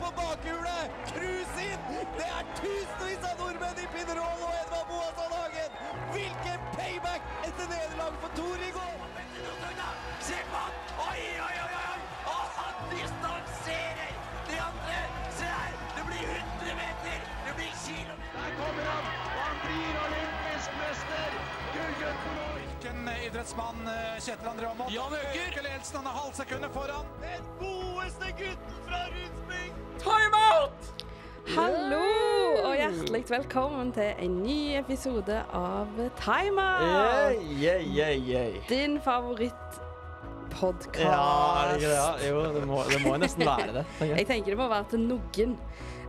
på bakhjulet! Cruise inn! Det er tusenvis av nordmenn i Pinerol og Edvard Boasson Hagen! Hvilken payback etter nederlag for Tor i går! Hvilken idrettsmann eh, Kjetil André Aamodt? Jan Øker. Øker ledelsen, han er halvsekundet foran. Den godeste gutten fra Rudsping! Timeout! Hallo og hjertelig velkommen til en ny episode av Timer. Yeah, yeah, yeah. Din favorittpodkast. Ja, er det ikke det? Ja? Jo, det må, det må nesten være det. tenker jeg. Jeg tenker det må være til noen.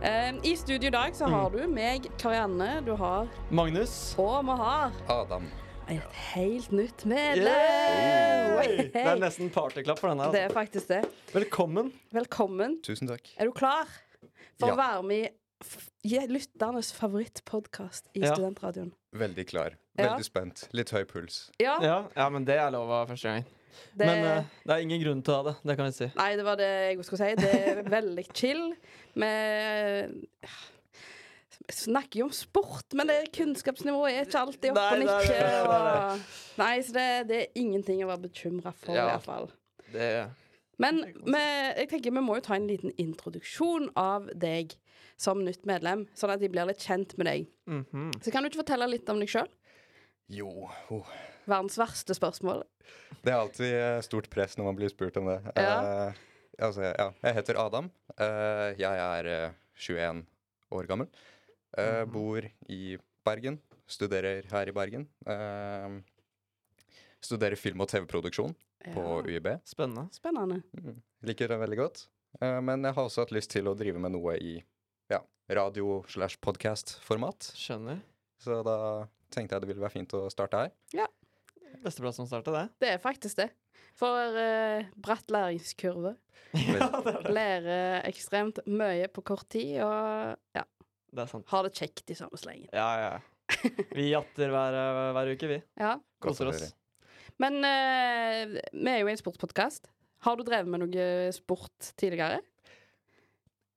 Um, I studio i dag så har Mm. du meg, Karianne, du har Magnus. Og vi har Adam. Et helt nytt medlem. Yay! Det er nesten partyklapp for denne. Det er Altså. faktisk det. Velkommen. Velkommen. Tusen takk. Er du klar for Ja. å være med i lytternes favorittpodkast i Ja. Studentradioen? Veldig klar. Ja. Veldig spent. Litt høy puls. Ja, Ja, ja, men det er lov av første gang. det Men uh, det er ingen grunn til å ha det. Det kan vi si. Nei, det var det jeg skulle si. Det er veldig chill. Vi snakker jo om sport, men det kunnskapsnivået er ikke alltid oppe og nikker. nei, og- så det, det er ingenting å være bekymra for, Ja. i hvert fall. Det Men med, jeg tenker vi må jo ta en liten introduksjon av deg som nytt medlem, sånn at de blir litt kjent med deg. Mhm. Så kan du ikke fortelle litt om deg sjøl? Jo oh. Verdens verste spørsmål. Det er alltid eh, stort press når man blir spurt om det. Ja. Eh, altså, ja. Jeg heter Adam. Eh, jeg er eh, 21 år gammel. Eh, Bor i Bergen. Studerer her i Bergen. Uh, studerer film- og TV-produksjon på UiB. Spennende. Spennende. Mm. Liker det veldig godt. Uh, men jeg har også hatt lyst til å drive med noe i ja, radio slash podcast-format. Skjønner. Så da tenkte jeg det ville være fint å starte her. Beste plass å starte, det. Det er faktisk det. For uh, bratt læringskurve. Lærer ekstremt mye på kort tid, og ja, Det er sant. har det kjekt i samme slengen. Ja, ja. Vi jatter hver, hver uke, vi. Ja. Koser oss. Men uh, vi er jo en sportspodkast. Har du drevet med noe sport tidligere?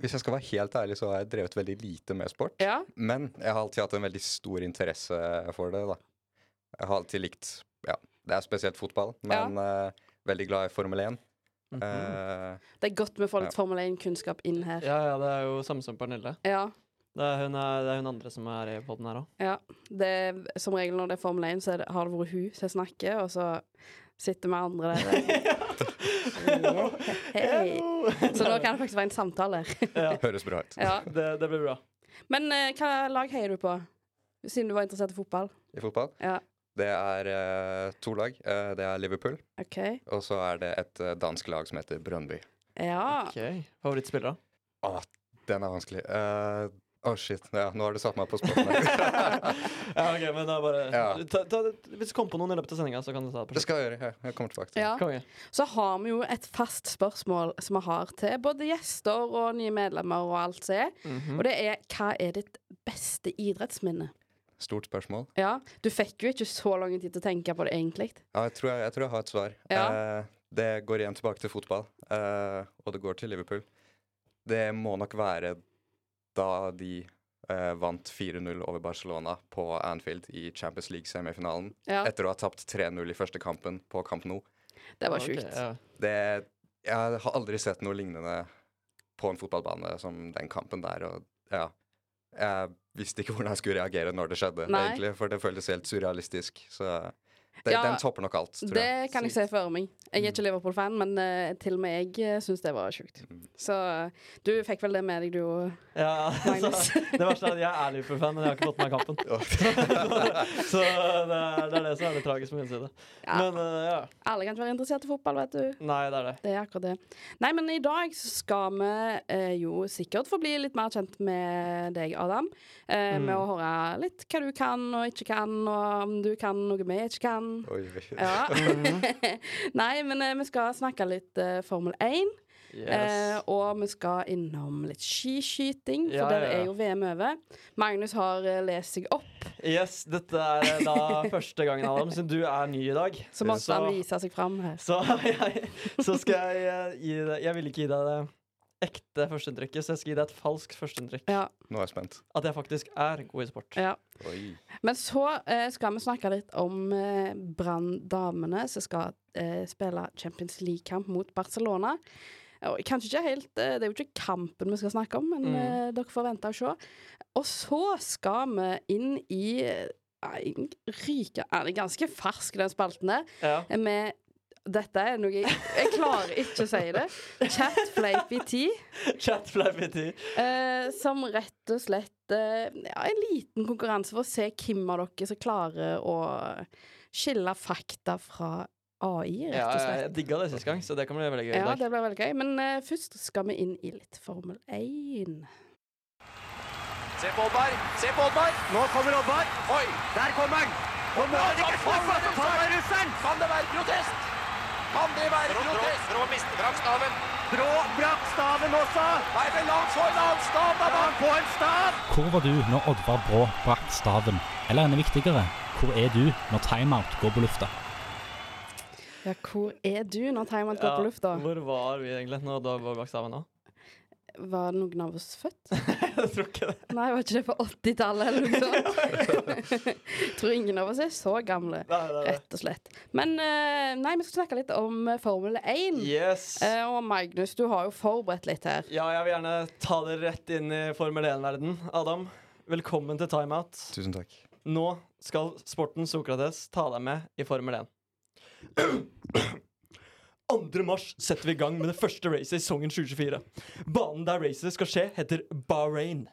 Hvis jeg skal være helt ærlig, så har jeg drevet veldig lite med sport. Ja. Men jeg har alltid hatt en veldig stor interesse for det, da. Jeg har alltid likt Ja, det er spesielt fotball, men eh, veldig glad i Formel 1. Mm -hmm. uh, Det er godt vi får litt Formel 1-kunnskap inn her. Ja, ja, det er jo samme som Pernille. Ja. Det er hun, er, det er hun andre som er i poden her òg. ja. Det som regel når det er Formel 1, så er det, har det vært hun som snakker, og så sitter vi andre der. Hei. Så nå kan det faktisk være en samtale. høres bra ut. Ja. Det, det blir bra. Men uh, hva lag heier du på? Siden du var interessert i fotball. I fotball. Ja. Det er uh, to lag. Uh, det er Liverpool, OK. og så er det et eh, dansk lag som heter Brøndby. Ja. Ok, Favorittspillere? Å, den er vanskelig. Eh, Å, shit. Ja, nå har du satt meg på spotten. Ja, ok, men da bare Ja. ta, ta, Hvis du kommer på noen i løpet av sendinga, så kan du ta det på det skal jeg gjøre. Jeg, jeg kommer tilbake til det. ja. Så har vi jo et fast spørsmål som vi har til både gjester og nye medlemmer og alt som er. Mhm. Og det er hva er ditt beste idrettsminne? Stort spørsmål. Ja, du fikk jo ikke så lang tid til å tenke på det, egentlig. Ja, jeg tror jeg, jeg, tror jeg har et svar. Ja. Eh, det går igjen tilbake til fotball, eh, og det går til Liverpool. Det må nok være da de eh, vant 4-0 over Barcelona på Anfield i Champions League-semifinalen. Ja, Etter å ha tapt 3-0 i første kampen på Camp Nou. det var sjukt. Okay, ja. Det, jeg har aldri sett noe lignende på en fotballbane som den kampen der. Og ja, jeg visste ikke hvordan jeg skulle reagere når det skjedde, Nei. egentlig, for det føltes helt surrealistisk. Så det, Ja, den topper nok alt, tror Det jeg. kan jeg se for meg. Jeg er ikke Liverpool-fan, men uh, til og med jeg uh, syns det var sjukt. Mm. Så uh, du fikk vel det med deg, du òg, Ja, Magnus. så, det verste er at jeg er Liverpool-fan, men jeg har ikke fått med meg kampen. så det er, det er det som er det tragiske på min side. Ja. Men uh, ja. Alle kan ikke være interessert i fotball, vet du. Nei, det er det. Det er akkurat det. Nei, men i dag skal vi eh, jo sikkert få bli litt mer kjent med deg, Adam. Eh, Med å høre litt hva du kan og ikke kan, og om du kan noe vi ikke kan. Oi, oi. Ja. Nei, men uh, vi skal snakke litt uh, Formel 1. Eh, Yes. og vi skal innom litt skiskyting, for Ja, der er jo VM over. Magnus har eh, lest seg opp, yes, dette er eh, da første gangen, Adam, siden du er ny i dag. så måtte han vise seg fram her. Så, jeg, så skal jeg eh, gi deg Jeg vil ikke gi deg det ekte førsteinntrykket, så jeg skal gi deg et falskt førsteinntrykk. Ja, Nå er jeg spent. At jeg faktisk er god i sport. ja. Oi. Men så eh, skal vi snakke litt om eh, Brann-damene som skal eh, spille Champions League-kamp mot Barcelona. Og kanskje ikke helt eh, Det er jo ikke kampen vi skal snakke om, men Mm. eh, dere får vente og se. Og så skal vi inn i eh, ryke Er ganske fersk, den spalten der? Ja. Med dette er noe jeg, jeg klarer ikke å si det. Chat Fleipy Tea. Chat flappity. Eh, som rett og slett eh, ja, en liten konkurranse for å se hvem av dere som klarer å skille fakta fra AI, rett og slett. Ja, jeg digga det sist gang, så det kan bli veldig gøy. Ja, det blir veldig gøy. Men eh, først skal vi inn i litt Formel 1. Se på Oddvar! Se på Oddvar! Nå kommer Oddvar. Oi! Der kommer han. Og nå er det ikke snakk om russeren. Kan det være protest? Kan det være protest? Brå brakk staven. Brå brakk staven også. Nei, men la han få en annen stav, da! Han får en stav. Hvor var du når Oddvar Brå brakk staven? Eller enda viktigere, hvor er du når timeout går på lufta? Ja, hvor er du når timeout går Ja, på lufta? Hvor var vi egentlig når Oddvar var bak staven nå? Var noen av oss født? jeg tror ikke det. Nei, var ikke det på 80-tallet eller noe sånt? Tror ingen av oss er så gamle, Nei, nei, nei. rett og slett. Men eh, nei, vi skal snakke litt om eh, Formel 1. Yes. Eh, og Magnus, du har jo forberedt litt her. Ja, jeg vil gjerne ta dere rett inn i Formel 1-verden. Adam, velkommen til timeout. Tusen takk. Nå skal sporten Sokrates ta deg med i Formel 1. 2. mars setter vi i gang med det første racet i sesongen 2024. Banen der racet skal skje, heter Bahrain.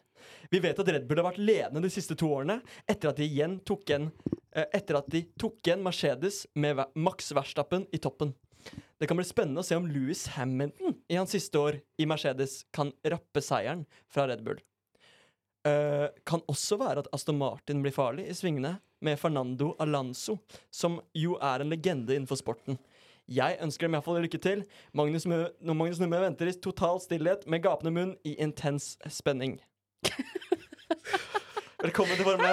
Vi vet at Red Bull har vært ledende de siste to årene, etter at de igjen tok igjen eh, Etter at de tok igjen Mercedes med Max Verstappen i toppen. Det kan bli spennende å se om Louis Hamilton i hans siste år i Mercedes kan rappe seieren fra Red Bull. Uh, kan også være at Aston Martin blir farlig i svingene med Fernando Alonso, som jo er en legende innenfor sporten. Jeg ønsker dem iallfall lykke til. Magnus, Mø når Magnus Numme venter i total stillhet med gapende munn i intens spenning. Velkommen til Formel 1.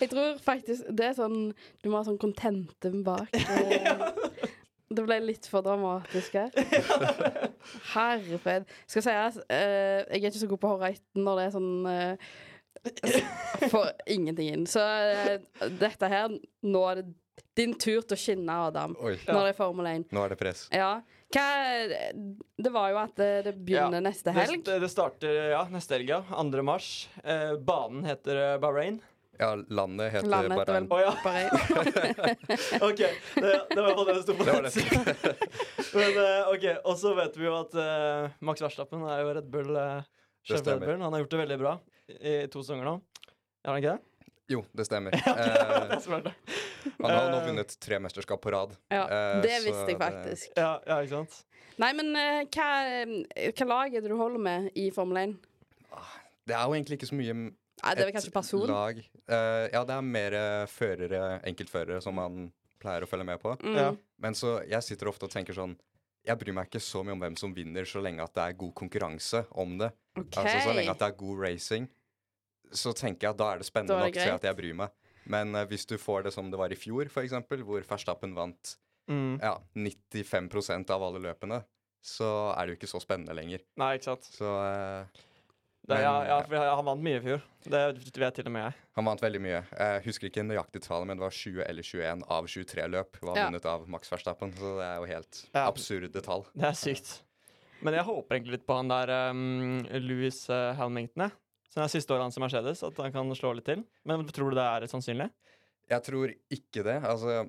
Jeg tror faktisk det er sånn Du må ha sånn contentum bak. Eh, Det ble litt for dramatisk her. Skal sies, uh, jeg er ikke så god på å når det er sånn uh, Får ingenting inn. Så uh, dette her Nå er det din tur til å skinne, Adam. Oi, Når det er Formel 1. nå er det press. Ja. Hva Det var jo at det, det begynner Ja, neste helg. det starter ja, neste helg, ja. 2. mars. Eh, banen heter eh, Bahrain. Ja, landet heter Landet Bahrain. Å ja. Bahrain. OK. Det, det var iallfall det det sto på Det var det. Men eh, OK. Og så vet vi jo at uh, Max Verstappen er jo Red Bull uh, Det Red stemmer. Bull. Han har gjort det veldig bra i to sesonger nå. Er han ikke det? Jo, det stemmer. det Eh, er smart, det. Han har nå Eh, vunnet tre mesterskap på rad. Ja, Eh, det så visste jeg det- faktisk. Ja, ja, ikke sant? Nei, men eh, hva, hva lag er det du holder med i Formel 1? Det er jo egentlig ikke så mye Nei, det er vel kanskje person? lag. Eh, ja, det er mer førere, enkeltførere, som man pleier å følge med på. Mm. Ja. Men så jeg sitter ofte og tenker sånn Jeg bryr meg ikke så mye om hvem som vinner, så lenge at det er god konkurranse om det. Okay. Altså Så lenge at det er god racing, så tenker jeg at da er det spennende er det nok til at jeg bryr meg. Men uh, hvis du får det som det var i fjor, eksempel, hvor Verstappen vant Mm. ja, 95% av alle løpene, så er det jo ikke så spennende lenger. Nei, ikke sant. Så uh, Det, ja, Men, ja, ja. for han vant mye i fjor. Det vet til og med jeg. han vant veldig mye. Jeg husker ikke nøyaktig tallet, men det var 20 eller 21 av 23 løp var Ja. vunnet av Max Verstappen. Så det er jo helt Ja. absurde tall. Det er sykt. Men jeg håper egentlig litt på han der um, Louis uh, Hamilton, jeg. Så det er siste året hans i Mercedes, at han kan slå litt til. Men tror du det er sannsynlig? Jeg tror ikke det. Altså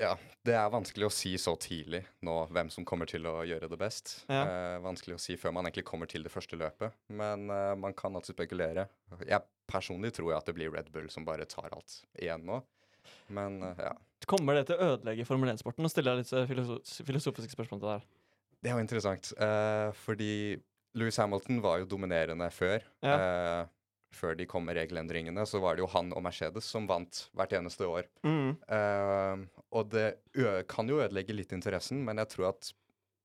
Ja, det er vanskelig å si så tidlig nå hvem som kommer til å gjøre det best. Ja. Eh, vanskelig å si før man egentlig kommer til det første løpet. Men eh, man kan alltid spekulere. Jeg personlig tror jeg at det blir Red Bull som bare tar alt igjen nå. Men eh, ja. Kommer det til å ødelegge Formel 1-sporten? Nå stiller jeg litt uh, filosofiske spørsmål til deg. Det er jo interessant. eh, fordi Louis Hamilton var jo dominerende før. eh, før de kom med regelendringene, så var det jo han og Mercedes som vant hvert eneste år. Mm. Eh, og det kan jo ødelegge litt interessen, men jeg tror at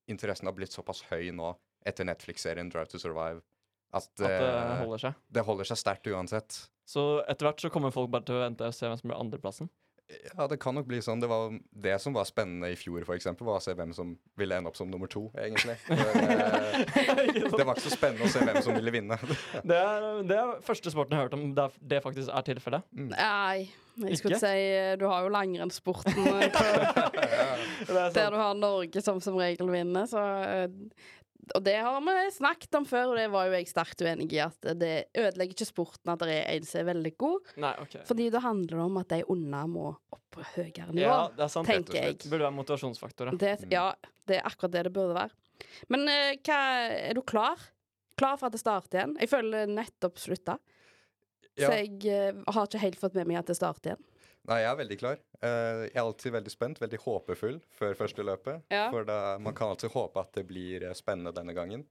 interessen har blitt såpass høy nå etter Netflix-serien Drive to Survive at, At det eh, holder seg. det holder seg sterkt uansett. Så etter hvert så kommer folk bare til å vente og se hvem som blir andreplassen. Ja, det kan nok bli sånn. Det var det som var spennende i fjor, for eksempel, var å se hvem som ville ende opp som nummer to, egentlig. Eh, det var ikke så spennende å se hvem som ville vinne. Det er, det er første sporten jeg har hørt om der det faktisk er tilfellet. Nei, jeg skulle Ikke? si eh, du har jo langrennssporten eh, er der du har Norge som som regel vinner, så Og det har vi snakket om før, og det var jo jeg sterkt uenig i, at det ødelegger ikke sporten at det er en som er veldig god, Nei, okay. fordi da handler det om at de unna må opp på høyere nivå. Ja, det er sant. tenker jeg. Det burde være motivasjonsfaktor. Det, ja, det er akkurat det det burde være. Men uh, hva, er du klar? Klar for at det starter igjen? Jeg føler det nettopp slutta. Ja. Så jeg uh, har ikke helt fått med meg at det starter igjen. Nei, jeg er veldig klar. Eh, jeg er alltid veldig spent, veldig håpefull før første løpet. Ja. For da, man kan alltid håpe at det blir eh, spennende denne gangen.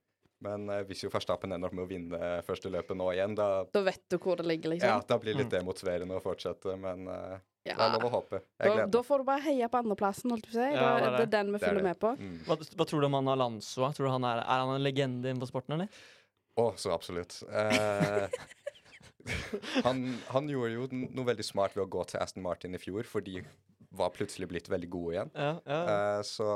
Men eh, hvis jo Verstappen ender opp med å vinne første løpet nå igjen, da, Da vet du hvor det ligger, liksom. ja, da blir det litt demotiverende å fortsette. Men uh, Ja. det er lov å håpe. Jeg Da, da får du bare heie på andreplassen, holdt jeg på å si. Ja, det er det, er den vi er følger med på. Mm. Hva, hva tror du om han Alonso? er? Tror du han er, er han en legende innenfor sporten, eller? Å, så absolutt. Eh, han, han gjorde jo noe veldig smart ved å gå til Aston Martin i fjor, for de var plutselig blitt veldig gode igjen. Ja, ja. Uh, så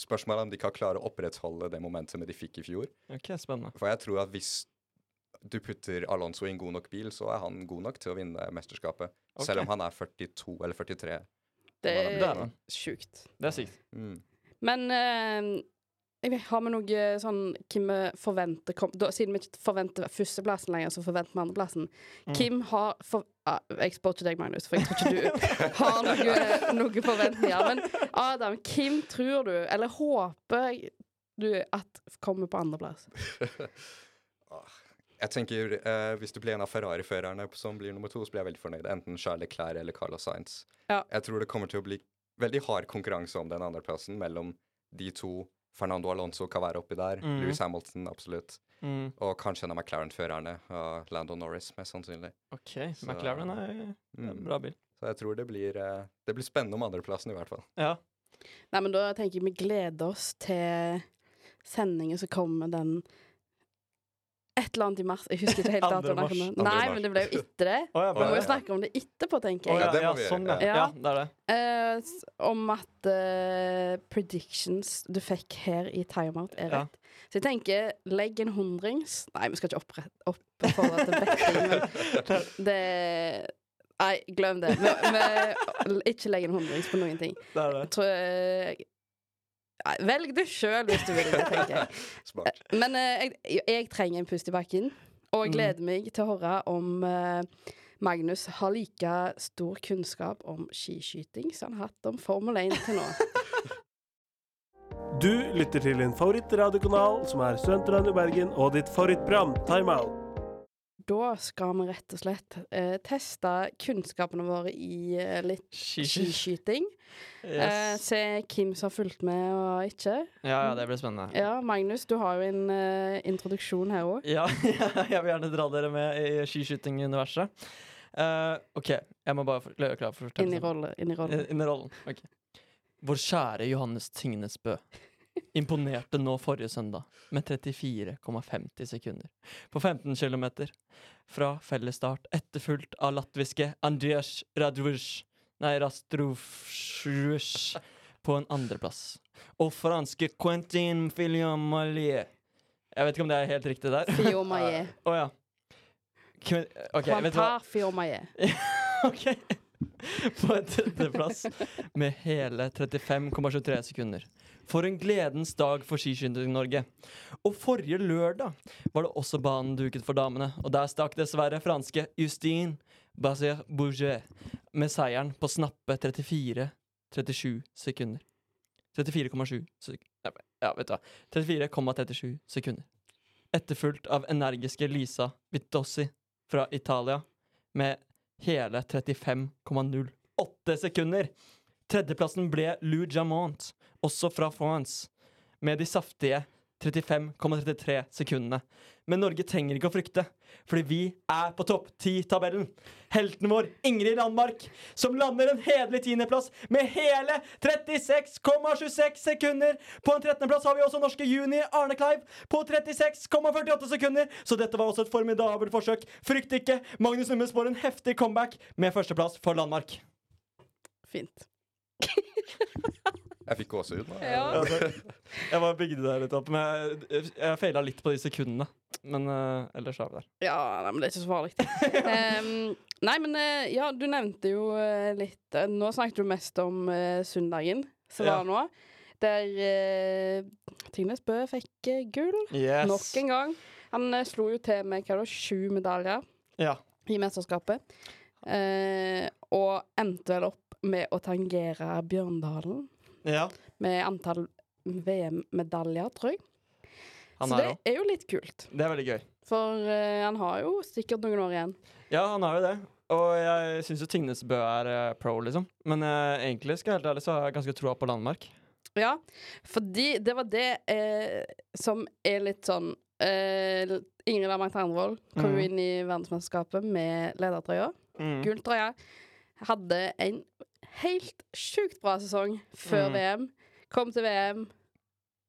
spørsmålet er om de kan klare å opprettholde det momentumet de fikk i fjor. Ok, spennende. For jeg tror at hvis du putter Alonso i en god nok bil, så er han god nok til å vinne mesterskapet. Okay. Selv om han er 42 eller 43. Det er er sjukt. Det er sykt. Mm. Men eh, jeg har vi noe sånn Hvem vi forventer kom, da, Siden vi ikke forventer førsteplassen lenger, så forventer vi andreplassen. Mm. Hvem har for, ah, Jeg spør ikke deg, Magnus, for jeg tror ikke du har noe, noe forventninger. Men Adam, hvem tror du, eller håper du at kommer på andreplass? Jeg tenker eh, Hvis du blir en av Ferrari-førerne som blir nummer to, så blir jeg veldig fornøyd. Enten Charles Leclerc eller Carlos Sainz. Ja. Jeg tror det kommer til å bli veldig hard konkurranse om den andreplassen mellom de to. Fernando Alonso kan være oppi der. Mm. Louis Hamilton, absolutt. Mm. Og kanskje en av McLaren-førerne. Og Lando Norris, mest sannsynlig. OK, McLaren er er en Mm. bra bil. Så jeg tror det blir, eh, det blir spennende om andreplassen, i hvert fall. Ja. Nei, men da tenker jeg vi gleder oss til sendingen som kommer den et eller annet i mars. Jeg husker ikke helt datoen. Nei, mars. men det ble jo etter det. Oh, ja, Vi må jo snakke om det etterpå, tenker jeg. ja, Ja, det ja, må vi sånn, gjøre, ja. Det er det. Uh, om at uh, predictions du fikk her i timeout, er Ja. rett. Så jeg tenker, legg en hundrings Nei, vi skal ikke oppre- opp til betting, men det Nei, glem det. Vi, vi, ikke legg en hundrings på noen ting. det, er det. Jeg tror eh, Velg det sjøl hvis du vil det, tenker jeg. Smart. Men eh, jeg, jeg trenger en pust i bakken, og jeg Mm. gleder meg til å høre om eh, Magnus har like stor kunnskap om skiskyting som han har hatt om Formel 1 til nå. Du lytter til din favorittradiokanal, som er Studentradioen Bergen, og ditt favorittprogram, Timeout. Da skal vi rett og slett eh, teste kunnskapene våre i eh, litt Skiskyting. Yes. Eh, se hvem som har fulgt med og ikke. Ja, ja, det blir spennende. Ja, Magnus, du har jo en eh, introduksjon her òg. Ja, jeg vil gjerne dra dere med i skiskyting-universet. Eh, OK, jeg må bare gjøre klar for å fortelle Inn i rollen. Inn i rolle. Inn i rollen. Okay. Vår kjære Johannes Tingnesbø imponerte nå forrige søndag med 34,50 sekunder på 15 km fra fellesstart, etterfulgt av latviske Andreas Radvuzj Nei, Rastrovsjush på en andreplass. Og franske Quentin Fillon-Mallier Jeg vet ikke om det er helt riktig der. Fiomaye. Å ja. Okay? Quentin Fiomaye. Ok. På en tredjeplass med hele 35,23 sekunder. For en gledens dag for Skiskyting-Norge. Og forrige lørdag var det også banen duket for damene. Og der stakk dessverre franske Justine Bazier-Bouget med seieren på snappe 34,37 sekunder. 34,7 sekunder Ja, vet du hva. 34,37 sekunder. Etterfulgt av energiske Lisa Vitossi fra Italia med hele 35,08 sekunder. Tredjeplassen ble Lou Jamont, også fra France, med de saftige 35,33 sekundene. Men Norge trenger ikke å frykte, fordi vi er på topp ti-tabellen. Helten vår, Ingrid Landmark, som lander en hederlig tiendeplass med hele 36,26 sekunder. På en trettendeplass har vi også norske Juni Arne Kleiv på 36,48 sekunder. Så dette var også et formidabelt forsøk. Frykt ikke, Magnus Nummes får en heftig comeback med førsteplass for Landmark. Fint. Jeg fikk gåsehud. Ja. Altså, jeg bare bygde det litt opp, men jeg, jeg feila litt på de sekundene. Men uh, ellers er vi der. Ja, nei, men det er ikke så farlig. um, nei, men uh, ja, du nevnte jo uh, litt Nå snakket du mest om søndagen som Ja. var nå. Der uh, Tingnes Bø fikk gull Yes. nok en gang. Han slo jo til med hva da, sju medaljer Ja. i mesterskapet. Eh, og endte vel opp med å tangere Bjørndalen ja. med antall VM-medaljer, tror jeg. Han Så det også. er jo litt kult. Det er veldig gøy. For uh, han har jo sikkert noen år igjen. Ja, han har jo det. Og jeg syns jo Tingnes Bø er uh, pro, liksom. Men uh, egentlig, skal jeg helt ærlig, så har jeg ganske troa på Landmark. Ja, fordi det var det som er litt sånn Ingrid Landmark-Ternvold kom jo Mhm. inn i verdensmesterskapet med ledertrøya. Mm. Gulltrøya. Hadde en helt sjukt bra sesong før mm. VM. Kom til VM,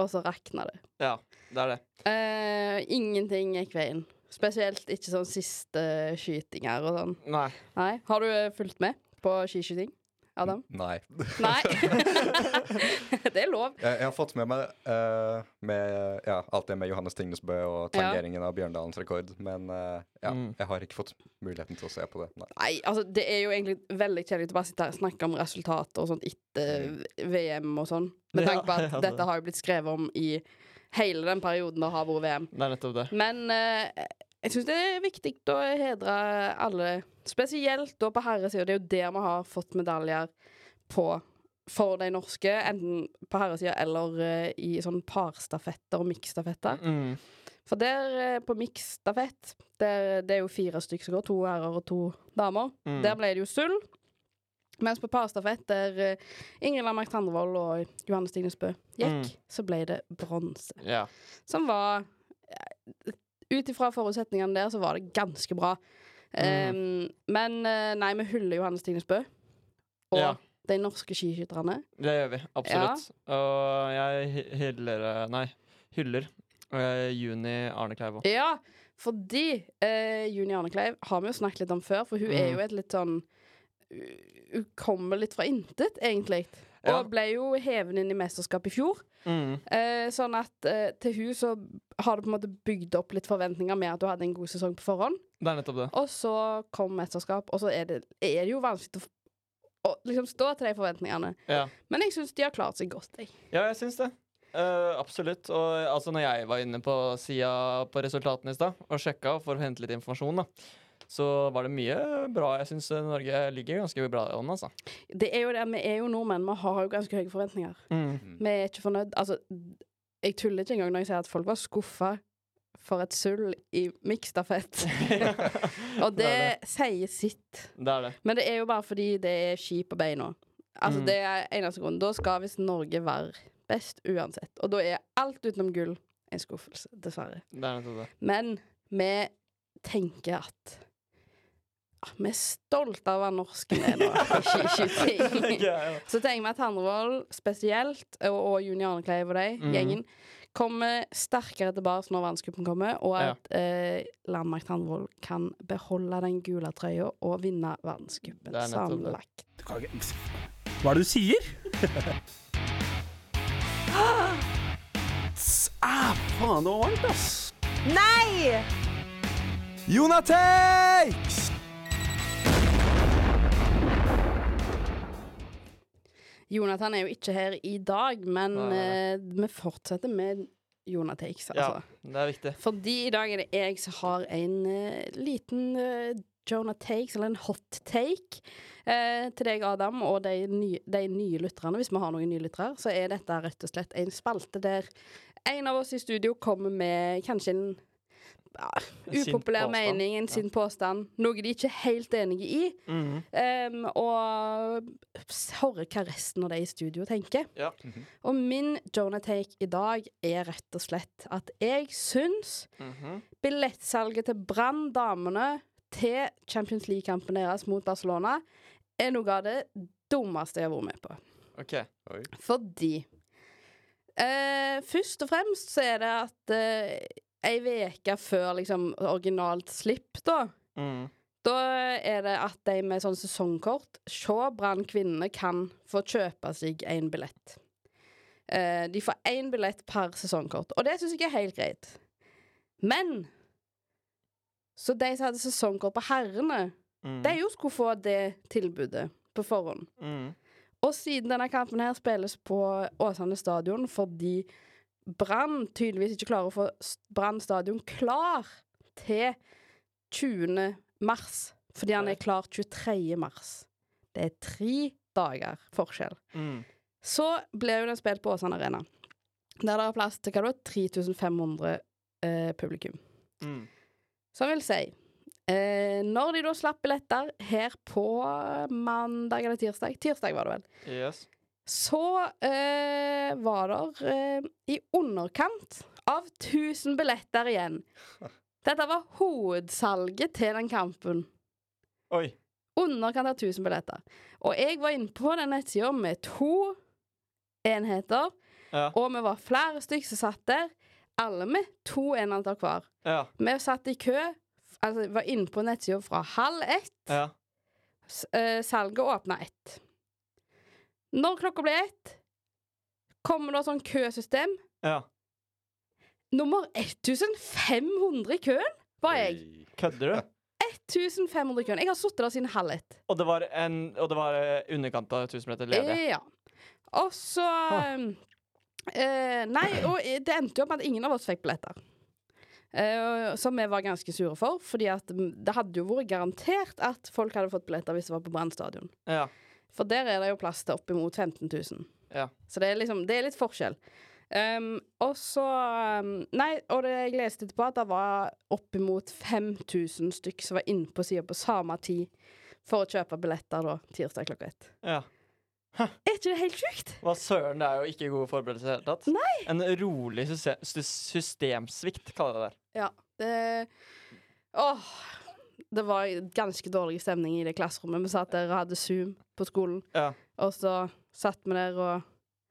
og så rakna det. Ja, det er det. Eh, ingenting gikk veien. Spesielt ikke sånn siste skytinger og sånn. Nei. Nei. Har du fulgt med på skiskyting, Adam? Nei. Nei. det er lov. Jeg, jeg har fått med meg uh, med, ja, alt det med Johannes Tingnesbø og Ja. tangeringen av Bjørndalens rekord, men uh, ja, Mm. jeg har ikke fått muligheten til å se på det. Nei. Nei, altså det er jo egentlig veldig kjedelig å bare sitte her og snakke om resultater og sånt etter VM og sånn. Med tanke på at ja, det- dette har jo blitt skrevet om i hele den perioden det har vært VM. Det er nettopp det. Men eh, jeg syns det er viktig å hedre alle, spesielt da på herresida. Det er jo der vi har fått medaljer på for de norske, enten på herresida eller eh, i sånn parstafetter og miksstafetter. Mm. For der eh, på miksstafett, der- det er jo fire stykker som går, to herrer og to damer. Mm. Der ble det jo sølv. Mens på parstafett, der eh, Ingrid Landmark Tandrevold og Johanne Stignes Bø gikk, Mm. så ble det bronse. Yeah. Som var Ut ifra forutsetningene der, så var det ganske bra. Um, men eh, nei, vi hyller Johannes Stine Spø. Og Ja. de norske skiskytterne. Det gjør vi. Absolutt. Og jeg hyller eh, Nei, hyller uh, Juni Arne Kleiv òg. Ja, fordi uh, Juni Arnekleiv har vi jo snakket litt om før, for hun er Mm. jo et litt sånn Hun kommer litt fra intet, egentlig. Ja. Og ble jo hevet inn i mesterskap i fjor. Mm. Eh, sånn at eh, til hun så har det på en måte bygd opp litt forventninger med at hun hadde en god sesong på forhånd. Det er nettopp det. Og så kom mesterskap, og så er det, er det jo vanskelig å, å liksom stå til de forventningene. Ja. Men jeg syns de har klart seg godt, jeg. Ja, jeg syns det. Uh, absolutt. Og altså, når jeg var inne på sida på resultatene i stad og sjekka for å hente litt informasjon, da, så var det mye bra. Jeg syns Norge ligger ganske bra ånden, altså. Det er jo det, Vi er jo nordmenn, vi har jo ganske høye forventninger. Mm. Vi er ikke fornøyd. Altså, jeg tuller ikke engang når jeg sier at folk var skuffa for et sølv i mikstafett. og det, Det det, sier sitt. Det er det. Men det er jo bare fordi det er ski på beina. Altså, Mm. det er eneste grunnen. Da skal visst Norge være best uansett. Og da er alt utenom gull en skuffelse, dessverre. Det er det. Men vi tenker at vi er stolte av å være norske med nå Ikke, ikke ting. Så tenker vi at Tandrevold spesielt, og, og Juni Arnekleiv og de, mm. gjengen, kommer sterkere tilbake når verdenscupen kommer, og Ja. at eh, Landmark Tandrevold kan beholde den gule trøya og vinne verdenscupen er sammenlagt. Hva er det du sier? ah, faen, det var varmt, ass. Nei! Jonatex! Jonathan er jo ikke her i dag, men eh, vi fortsetter med Ja, altså. det er viktig. Fordi i dag er det jeg som har en eh, liten uh, Jonah Takes, eller en hot take, eh, til deg, Adam, og de, nye- de nye lytterne. Hvis vi har noen nye lyttere, så er dette rett og slett en spalte der en av oss i studio kommer med kanskje en ja, sin upopulær påstand. mening, en sin påstand, noe de ikke er helt enige i, Mm -hmm. um, og høre hva resten av de i studio tenker. Ja. Og min Jonah Take i dag er rett og slett at jeg syns Mhm. billettsalget til Brann damene til Champions League-kampen deres mot Barcelona er noe av det dummeste jeg har vært med på. OK. Oi. Fordi uh, Først og fremst så er det at eh, ei uke før liksom originalt slipp, da, Mm. Da er det at de med sånn sesongkort, se Brann kvinnene, kan få kjøpe seg en billett. Eh, de får én billett per sesongkort, og det syns jeg er helt greit. Men så de som hadde sesongkort på herrene, Mm. de jo skulle få det tilbudet på forhånd. Mm. Og siden denne kampen her spilles på Åsane stadion fordi Brann tydeligvis ikke klarer å få Brann stadion klar til 20. mars. Fordi han er klar 23. mars. Det er tre dager forskjell. Mm. Så ble jo den spilt på Åsane Arena. Der det er plass til hva da, 3500 eh, publikum. Mm. Som vil si eh, Når de da slapp billetter her på mandag eller tirsdag Tirsdag var det vel. Yes. Så eh, var det eh, i underkant av 1000 billetter igjen. Dette var hovedsalget til den kampen. Oi. Underkant av 1000 billetter. Og jeg var inne på den nettsida med to enheter, Ja. og vi var flere stykker som satt der. Alle med to enheter hver. Ja. Vi satt i kø, altså var inne på nettsida fra halv ett. Ja. S- eh, salget åpna ett. Når klokka ble ett, kommer det sånn køsystem. ja. Nummer 1500 i køen var jeg. Kødder du? 1500 i køen. Jeg har sittet der siden halv ett. Og det var, en, og det var eh, underkant av 1000 meter ledige? Ja. Og så eh, Nei, og det endte jo opp med at ingen av oss fikk billetter. Eh, som vi var ganske sure for, Fordi at det hadde jo vært garantert at folk hadde fått billetter hvis det var på Brann stadion. Ja. For der er det jo plass til oppimot 15 000. Ja. Så det er liksom Det er litt forskjell. Um, og så um, Nei, og det, jeg leste etterpå at det var oppimot 5000 stykk som var inne på sida på samme tid for å kjøpe billetter da tirsdag klokka ett. ja. Er ikke det helt sjukt? Hva søren, det er jo ikke god forberedelser i det hele tatt. Nei. En rolig system, systemsvikt, kaller jeg det der. Ja, det Åh. Det var ganske dårlig stemning i det klasserommet. Vi satt der og hadde Zoom på skolen, Ja. og så satt vi der og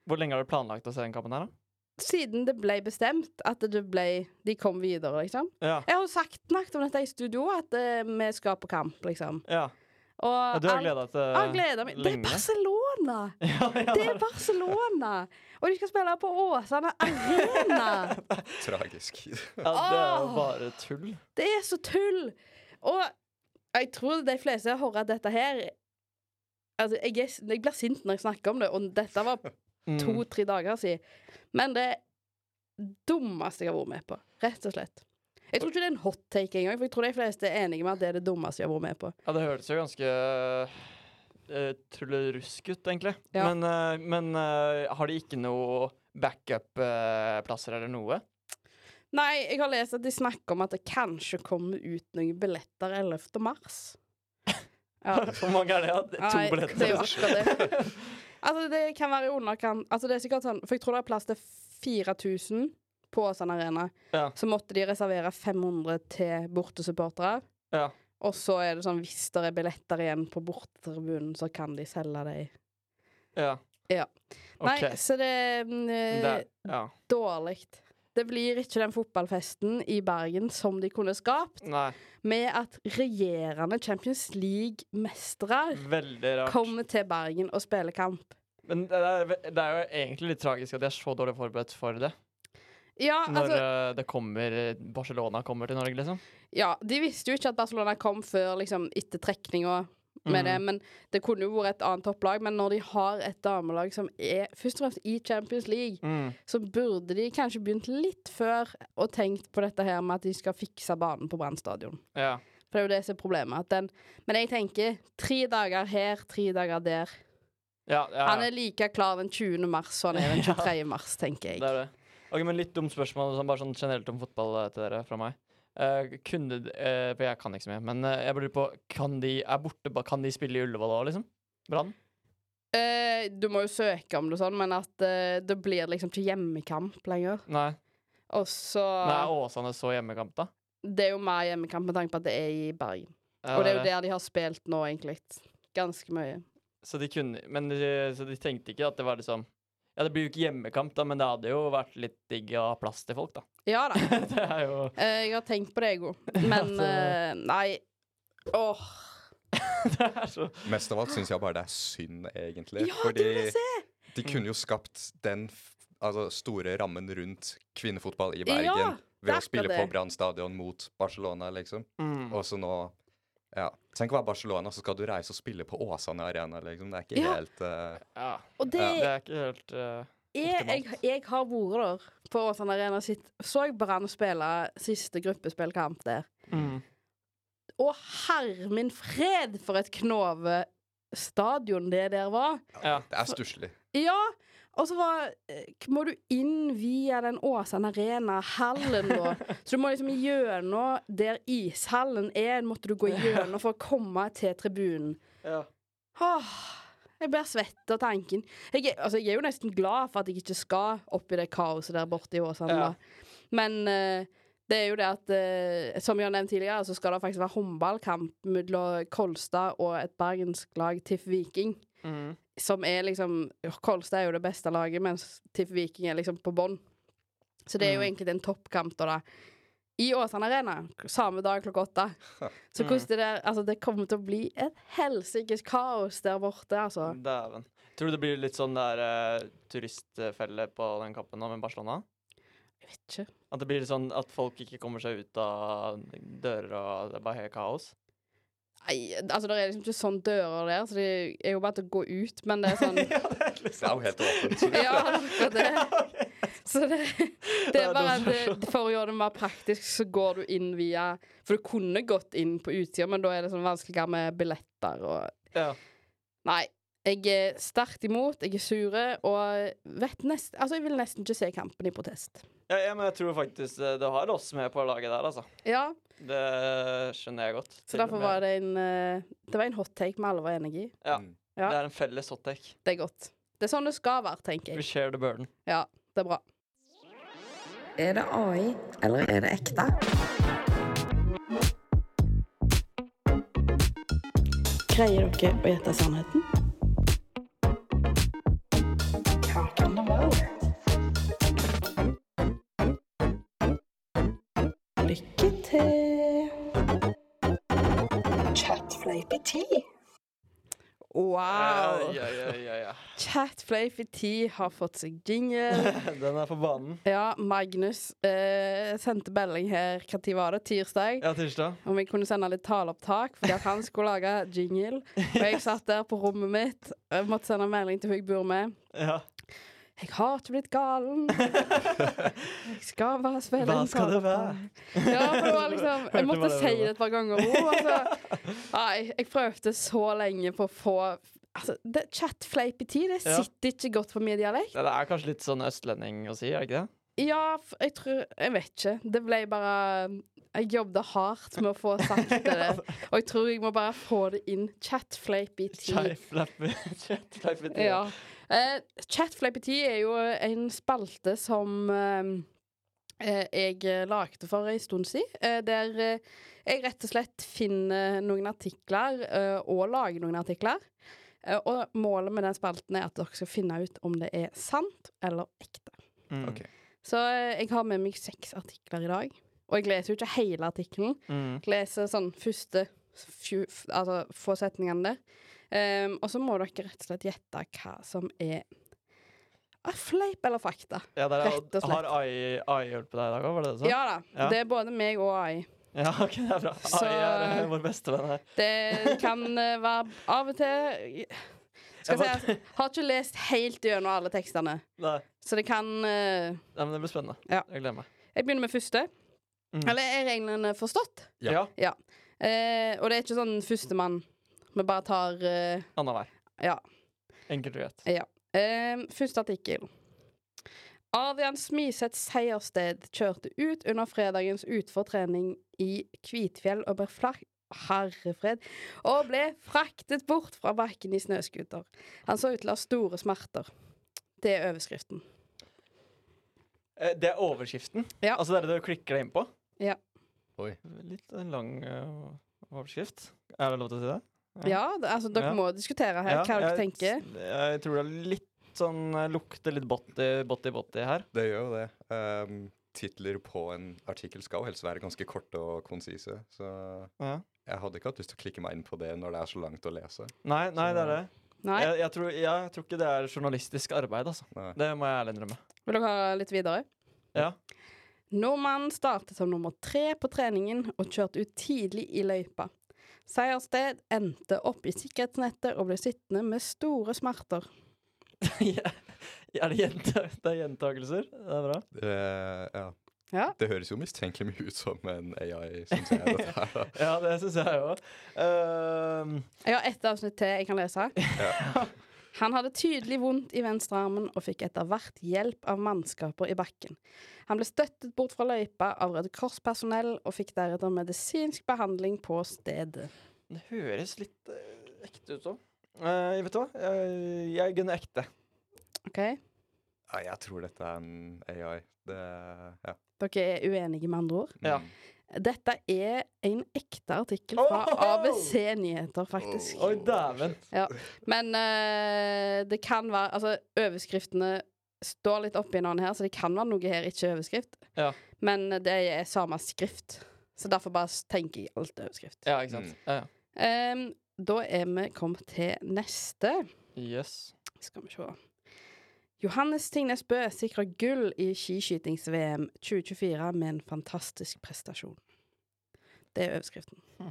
Hvor lenge har du planlagt å se den kampen her, da? Siden det ble bestemt at det ble De kom videre, liksom. Ja. Jeg har jo sagt snakket om dette i studio, at uh, vi skal på kamp, liksom. Ja. Og ja du har gleda deg til. Det er. Barcelona! Ja, ja, Det er Barcelona! Og de skal spille på Åsane Arena! Tragisk. ja, det er jo bare tull. Det er så tull! Og jeg tror de fleste hører at dette her Altså, jeg, er, jeg blir sint når jeg snakker om det, og dette var Mm. to-tre dager siden. Men det dummeste jeg har vært med på. Rett og slett. Jeg tror ikke det er en hot take engang, for jeg tror de fleste er enige med at det er det dummeste jeg har vært med på. Ja, det hørtes jo ganske uh, trullerusk ut, egentlig. Ja. Men, uh, men uh, har de ikke noe backup-plasser eller noe? Nei, jeg har lest at de snakker om at det kanskje kommer ut noen billetter 11. mars. Ja. Hvor mange er det? Ja? Det er To Nei, billetter. Det er jo akkurat det. altså, det kan være i underkant Altså, det er sikkert sånn For jeg tror det er plass til 4000 på Åsane Arena. Ja. Så måtte de reservere 500 til bortesupportere. Ja. Og så er det sånn hvis det er billetter igjen på bortetribunen, så kan de selge dem. Ja. Ja. Nei, okay. så det er mm, Det er, ja. dårlig. Det blir ikke den fotballfesten i Bergen som de kunne skapt, Nei, med at regjerende Champions League-mestere kommer til Bergen og spiller kamp. Men det er, det er jo egentlig litt tragisk at de er så dårlig forberedt for det. Ja, Når altså eh, det kommer Barcelona kommer til Norge, liksom. Ja, de visste jo ikke at Barcelona kom før liksom etter trekninga med Mm. det, men det kunne jo vært et annet topplag. Men når de har et damelag som er først og fremst i Champions League, Mm. så burde de kanskje begynt litt før og tenkt på dette her med at de skal fikse banen på Brann stadion. Ja. For det er jo det som er problemet. Den, men jeg tenker tre dager her, tre dager der. Ja, ja, Han er like klar den 20. mars som han er den 23. mars, tenker jeg. Det er det. Ok, men Litt dumt spørsmål sånn, bare sånn generelt om fotball eh, til dere fra meg. Eh, kunne d- eh, For jeg kan ikke så mye, men uh, jeg lurer på Kan de er borte, kan de spille i Ullevål òg, liksom? Brann? Du må jo søke om det sånn, men at det blir liksom ikke hjemmekamp lenger. Nei. Og så Men er Åsane så hjemmekamp, da? Det er jo mer hjemmekamp med tanke på at det er i Bergen. Ja, og det er jo der de har spilt nå, egentlig. Ganske mye. Så de kunne Men de, så de tenkte ikke at det var liksom Ja, det blir jo ikke hjemmekamp, da, men det hadde jo vært litt digg å ha plass til folk, da. Ja da. det er jo Eh, jeg har tenkt på det, jeg òg. Men det- eh, nei. Åh, Det er så Mest av alt syns jeg bare det er synd, egentlig. Ja, det fordi vil jeg se! de kunne jo skapt den f- altså, store rammen rundt kvinnefotball i Bergen Ja, ved å spille akkurat på det. Brann stadion mot Barcelona, liksom. mm. Og så nå Ja. Tenk å være Barcelona, så skal du reise og spille på Åsane Arena, liksom. Det er ikke Ja. helt eh, Ja. Og det Det er ikke helt eh, er, jeg, jeg har vært der på Åsane Arena sitt. Så jeg Brann spille siste gruppespillkamp der. mm. Og herre min fred, for et knove stadion det der var. Ja. Det er stusslig. Ja, og så var, eh, må du inn via den Åsane Arena-hallen, da. Så du må liksom gjennom der ishallen er, måtte du gå gjennom for å komme til tribunen. Ja. Åh, jeg blir svett av tanken. Jeg, altså, jeg er jo nesten glad for at jeg ikke skal opp i det kaoset der borte i Åsane. Ja. Men uh, det er jo det at uh, Som jeg har nevnt tidligere, så skal det faktisk være håndballkamp mellom Kolstad og et bergensk lag, TIFF Viking. Mm. Som er liksom Kolstad er jo det beste laget, mens TIFF Viking er liksom på bånn. Så det er jo Mm. egentlig en toppkamp da, da. I Åsane Arena, samme dag klokka åtte. Så Mm. hvordan det der Altså, det kommer til å bli et helsikes kaos der borte, altså. Dæven. Tror du det blir litt sånn der uh, turistfelle på den kampen nå med Barcelona? Jeg vet ikke. At det blir litt sånn at folk ikke kommer seg ut av dører, og det er bare helt kaos? Nei, altså det er liksom ikke sånn dører der, så det er jo bare til å gå ut, men det er sånn ja, det er Det er jo helt åpent. Ja, det. Så det, det er bare det at for å gjøre det mer praktisk, så går du inn via For du kunne gått inn på utsida, men da er det sånn vanskeligere med billetter og Ja. Nei. Jeg er sterkt imot, jeg er sure, og vet nest, altså jeg vil nesten ikke se kampen i protest. Ja, ja, men jeg tror faktisk eh, det har oss med på laget der, altså. Ja, Det skjønner jeg godt. så derfor var det en eh, Det var en hot take vi alle var enig i. Ja. Mm. Ja. Det er en felles hot take. Det er godt. Det er sånn det skal være, tenker We jeg. share the burden. Ja, det er bra. Er det AI, eller er det ekte? Greier dere å gjette sannheten? Hva kan det være? Lykke til. Chatflapey Wow. Ja, ja, ja, ja. Chatflapey T har fått seg jingle. Den er på banen. Ja, Magnus eh, sendte melding her Når var det? Tirsdag? Ja, tirsdag. Om jeg kunne sende litt taleopptak, fordi at han skulle lage jingle. Og jeg satt der på rommet mitt og måtte sende melding til hun jeg bor med. Ja. Jeg har ikke blitt galen. Jeg skal bare spille Hva en skal det være? Ja, for det var liksom Jeg måtte si det et par ganger. Oh, altså. Nei, jeg prøvde så lenge på å få Altså, det, Chat-fleipeti, det sitter ikke godt på min dialekt. Det er kanskje litt sånn østlending å si, er det ikke det? Ja, jeg tror Jeg vet ikke. Det ble bare Jeg jobbet hardt med å få sagt det. Og jeg tror jeg må bare få det inn. Chat-fleipeti. Chatflapety. Ja. Uh, Chatfleipeti er jo en spalte som uh, eh, jeg lagde for en stund siden. eh, der eh, jeg rett og slett finner noen artikler, eh, og lager noen artikler. Eh, og målet med den spalten er at dere skal finne ut om det er sant eller ekte. Mm. Okay. Så eh, jeg har med meg seks artikler i dag. Og jeg leser jo ikke hele artikkelen. Mm. Jeg leser sånn første fju, altså få setningene der. Ehm, og så må dere rett og slett gjette hva som er ah, fleip eller fakta. Ja, er, Rett og slett. har AI, AI hjulpet deg i dag òg, var det det du sa? Ja da. Ja. Det er både meg og AI. Ja, ok, det er bra. Så- AI er eh, vår beste venn her. Det kan uh, være av og til Skal jeg si, jeg har ikke lest helt gjennom alle tekstene, Nei, så det kan uh, Nei, men det blir spennende. Ja. Jeg gleder meg. Jeg begynner med første. Mm. Eller er reglene forstått? Ja. Ja. Uh, og det er ikke sånn førstemann. Vi bare tar eh, Annenhver. Ja. Enkelt og greit. Ja. Uh, første artikkel. Adrian Smiseth Seiersted kjørte ut under fredagens utfortrening i Kvitfjell og ble flak... Herrefred. Og ble fraktet bort fra bakken i snøscooter. Han så ut til å ha store smerter. Det er overskriften. Eh, Det er overskriften? Ja. Altså det er det du klikker deg inn på? Ja. Oi. Litt lang uh, overskrift. Er det lov til å si det? Ja, det, altså dere Ja. må diskutere her Ja, hva dere tenker. Jeg tror det er litt sånn eh, Lukter litt botti, botti, botti her. Det gjør jo det. Um, titler på en artikkel skal jo helst være ganske korte og konsise. Så Ja. Jeg hadde ikke hatt lyst til å klikke meg inn på det når det er så langt å lese. Nei, nei, det er det. Nei. Jeg, jeg, tror, jeg tror ikke det er journalistisk arbeid, altså. Nei. Det må jeg ærlig innrømme. Vil dere ha litt videre? Ja. Nordmannen startet som nummer tre på treningen og kjørte ut tidlig i løypa. Seierssted endte opp i sikkerhetsnettet og ble sittende med store smerter. er det, gjenta det er gjentakelser? Det er bra. Det, ja. Ja. det høres jo mistenkelig mye ut som en AI, syns jeg. Dette her, da. Ja, det syns jeg òg. Uh, Jeg har ett avsnitt til jeg kan lese. Ja. Han hadde tydelig vondt i venstrearmen og fikk etter hvert hjelp av mannskaper i bakken. Han ble støttet bort fra løypa av Røde Kors-personell og fikk deretter medisinsk behandling på stedet. det høres litt eh, ekte ut òg. Uh, vet du hva? Jeg, jeg gunner ekte. OK? Ja, jeg tror dette er en AI. Det Ja. Dere er uenige med andre ord? Ja. Dette er en ekte artikkel fra ABC Nyheter, faktisk. Oi, dæven. Ja. Men uh, det kan være Altså, overskriftene står litt oppi hverandre her, så det kan være noe her ikke er overskrift. Ja. Men det er samme skrift, så derfor bare tenker jeg alt er overskrift. Ja, ikke sant. Ja, ja. um, da er vi kommet til neste. Yes. Skal vi se. Johannes Tingnes Bø sikrer gull i skiskytings-VM 2024 med en fantastisk prestasjon. Det er overskriften.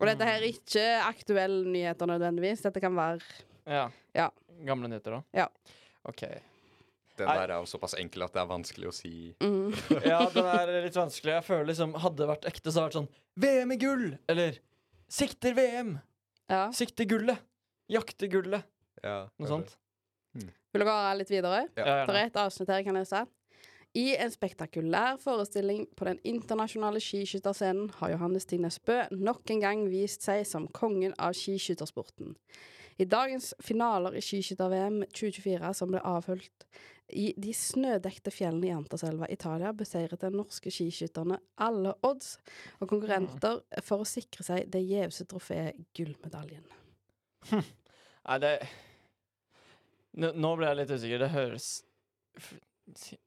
Og dette her er ikke aktuelle nyheter nødvendigvis. Dette kan være Ja. Ja. Gamle nyheter, da? Ja. OK. Den der er jo såpass enkel at det er vanskelig å si. mm. Ja, den er litt vanskelig. Jeg føler liksom Hadde det vært ekte, så hadde det vært sånn VM i gull! Eller sikter VM! Ja. Sikter gullet! Jakter gullet! Ja, Noe sånt. Vil dere ha litt videre? Ja. Ja, Det er et avsnitt her jeg kan lese. I en spektakulær forestilling på den internasjonale skiskytterscenen har Johannes Tingnes Bø nok en gang vist seg som kongen av skiskyttersporten. I dagens finaler i skiskytter-VM 2024, som ble avholdt i de snødekte fjellene i Anterselva, Italia, beseiret de norske skiskytterne alle odds og konkurrenter for å sikre seg det gjeveste trofeet, gullmedaljen. Hm, det nå, nå ble jeg litt usikker. Det høres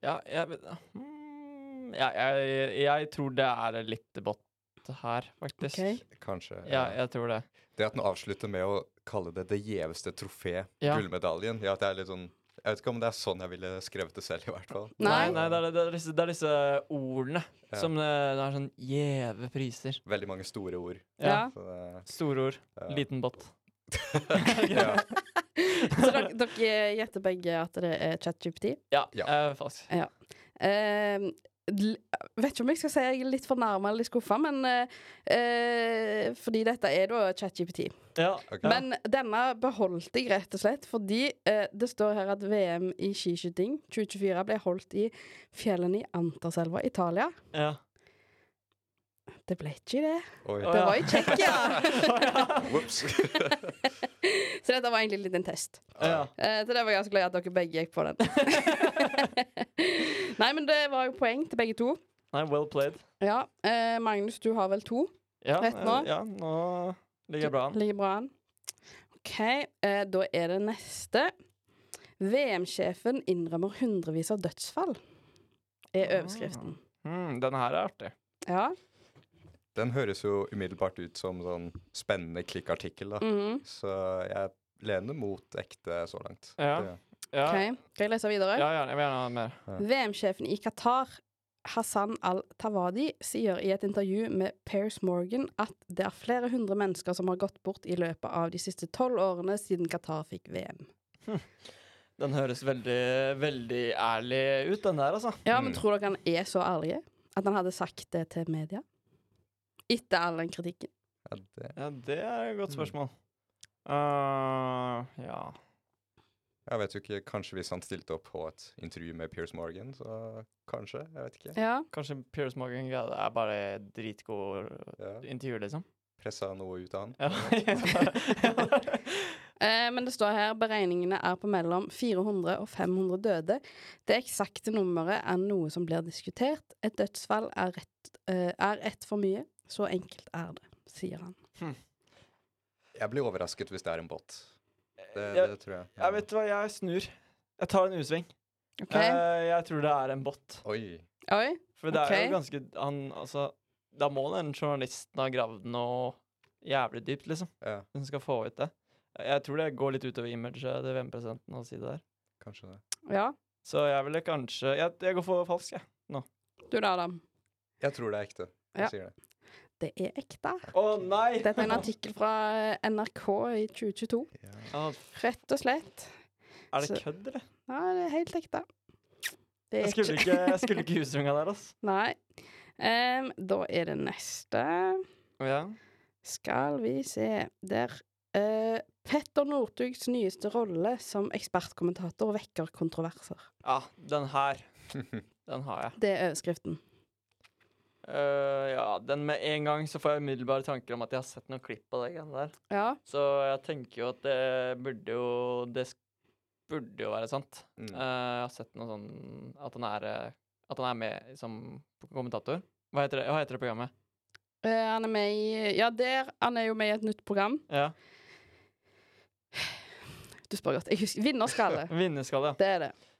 Ja, jeg vet hmm, ja, jeg, jeg tror det er litt bot her, faktisk. Okay. Kanskje. Ja, jeg tror det. Det at den avslutter med å kalle det det gjeveste trofé, Ja. gullmedaljen Ja, det er litt sånn Jeg vet ikke om det er sånn jeg ville skrevet det selv, i hvert fall. Nei. Nei, det, er, det, er disse, det er disse ordene Ja. som det, det er sånn gjeve priser. Veldig mange store ord. Ja. Det, Store ord. Ja. Liten bot. ja. Så dere, dere gjetter begge at det er ChatGPT? Ja, Ja. Uh, fast. ja. Uh, vet ikke om jeg skal si jeg er litt fornærma eller litt skuffa, men uh, eh, Fordi dette er da ChatGPT. Ja, okay. Men denne beholdt jeg rett og slett fordi eh, det står her at VM i skiskyting 2024 ble holdt i fjellene i Anterselva, Italia. ja. Det ble ikke det. Oi. Det var i Tsjekkia! Så dette var egentlig litt en test. ja. Eh, så det var ganske glad at dere begge gikk på den. Nei, men det var jo poeng til begge to. Nei, well played. Ja, eh, Magnus, du har vel to? Ja, Rett nå? eh, Ja, nå ligger jeg bra an. Ligger bra an. OK, eh, da er det neste. VM-sjefen innrømmer hundrevis av dødsfall, er overskriften. Mm, denne her er artig. Ja. Den høres jo umiddelbart ut som sånn spennende klikkartikkel, da. mhm, Så jeg lener mot ekte så langt. Ja. Det- Ja, OK, skal jeg lese videre? ja, ja jeg vil gjerne ha mer. VM-sjefen i Qatar, Hassan al-Tawadi, sier i et intervju med Pairs Morgan at det er flere hundre mennesker som har gått bort i løpet av de siste tolv årene siden Qatar fikk VM. Den høres veldig, veldig ærlig ut, den der, altså. Ja, men Mm. tror dere han er så ærlig? At han hadde sagt det til media? Etter all den kritikken? Ja, det, Ja, det er et godt Mm. spørsmål. Uh, ja. jeg vet jo ikke, Kanskje hvis han stilte opp på et intervju med Piers Morgan, så kanskje. Jeg vet ikke. Ja. Kanskje Piers Morgan ja, er bare dritgod Ja. intervju, liksom. Pressa noe ut av han. Ja. Eh, men det står her beregningene er på mellom 400 og 500 døde. Det eksakte nummeret er noe som blir diskutert. Et dødsfall er, rett, eh, er ett for mye. Så enkelt er det, sier han. Jeg blir overrasket hvis det er en bot. Det, Jeg- det tror jeg. Jeg vet hva, jeg snur. Jeg tar en U-sving. Okay. Eh, jeg tror det er en bot. Oi. Oi. For det er jo ganske Han, altså da må den journalisten ha gravd noe jævlig dypt, liksom. Ja, Hun skal få ut det. Jeg tror det går litt utover imaget til VM-presidenten å si det der. kanskje det. Ja. Så jeg ville kanskje Jeg, jeg går for falsk, jeg. Du da, Adam? Jeg tror det er ekte. Jeg Ja. sier det. Det er ekte. Å nei! Dette er en artikkel fra NRK i 2022. Ja, Rett og slett. er det kødd, eller? Ja, det er helt ekte. Det er Jeg skulle ikke, jeg skulle ikke husrunga der, altså. Nei. Um, da er det neste. Ja. Skal vi se Der Uh, Petter Northugs nyeste rolle som ekspertkommentator vekker kontroverser. ja, den her. Den har jeg. Det er overskriften. Eh, ja, den med en gang så får jeg umiddelbare tanker om at jeg har sett noen klipp av det greiene der. Ja. Så jeg tenker jo at det burde jo Det burde jo være sant. Mm. Uh, jeg har sett noe sånn At han er eh, At han er med som kommentator. Hva heter det, Hva heter det programmet? Uh, han er med i Ja, der Han er jo med i et nytt program. Ja. Du spør godt. Jeg husker Vinnerskalle. Vinnerskalle. ja. Det er det.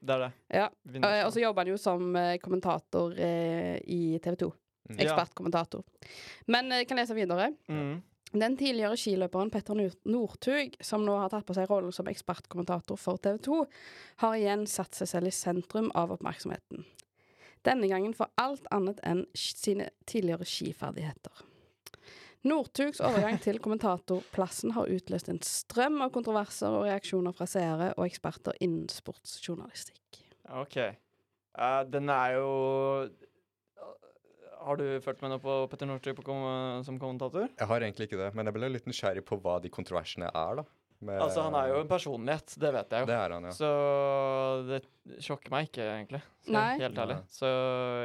Det er det. Ja. Eh, Og så jobber han jo som eh, kommentator eh, i TV 2. Mm. Ekspertkommentator. Men jeg kan lese videre. Mm. Den tidligere skiløperen Petter Nor- Northug, som nå har tatt på seg rollen som ekspertkommentator for TV 2, har igjen satt seg selv i sentrum av oppmerksomheten. Denne gangen for alt annet enn sine tidligere skiferdigheter. Northugs overgang til kommentatorplassen har utløst en strøm av kontroverser og reaksjoner fra seere og eksperter innen sportsjournalistikk. OK. Uh, den er jo Har du fulgt med noe på Petter Northug kom som kommentator? Jeg har egentlig ikke det, men jeg ble litt nysgjerrig på hva de kontroversene er, da. Med- Altså, han er jo en personlighet, det vet jeg jo. Det er han, ja. Så det sjokker meg ikke, egentlig. Nei. Helt ærlig. Nei. Så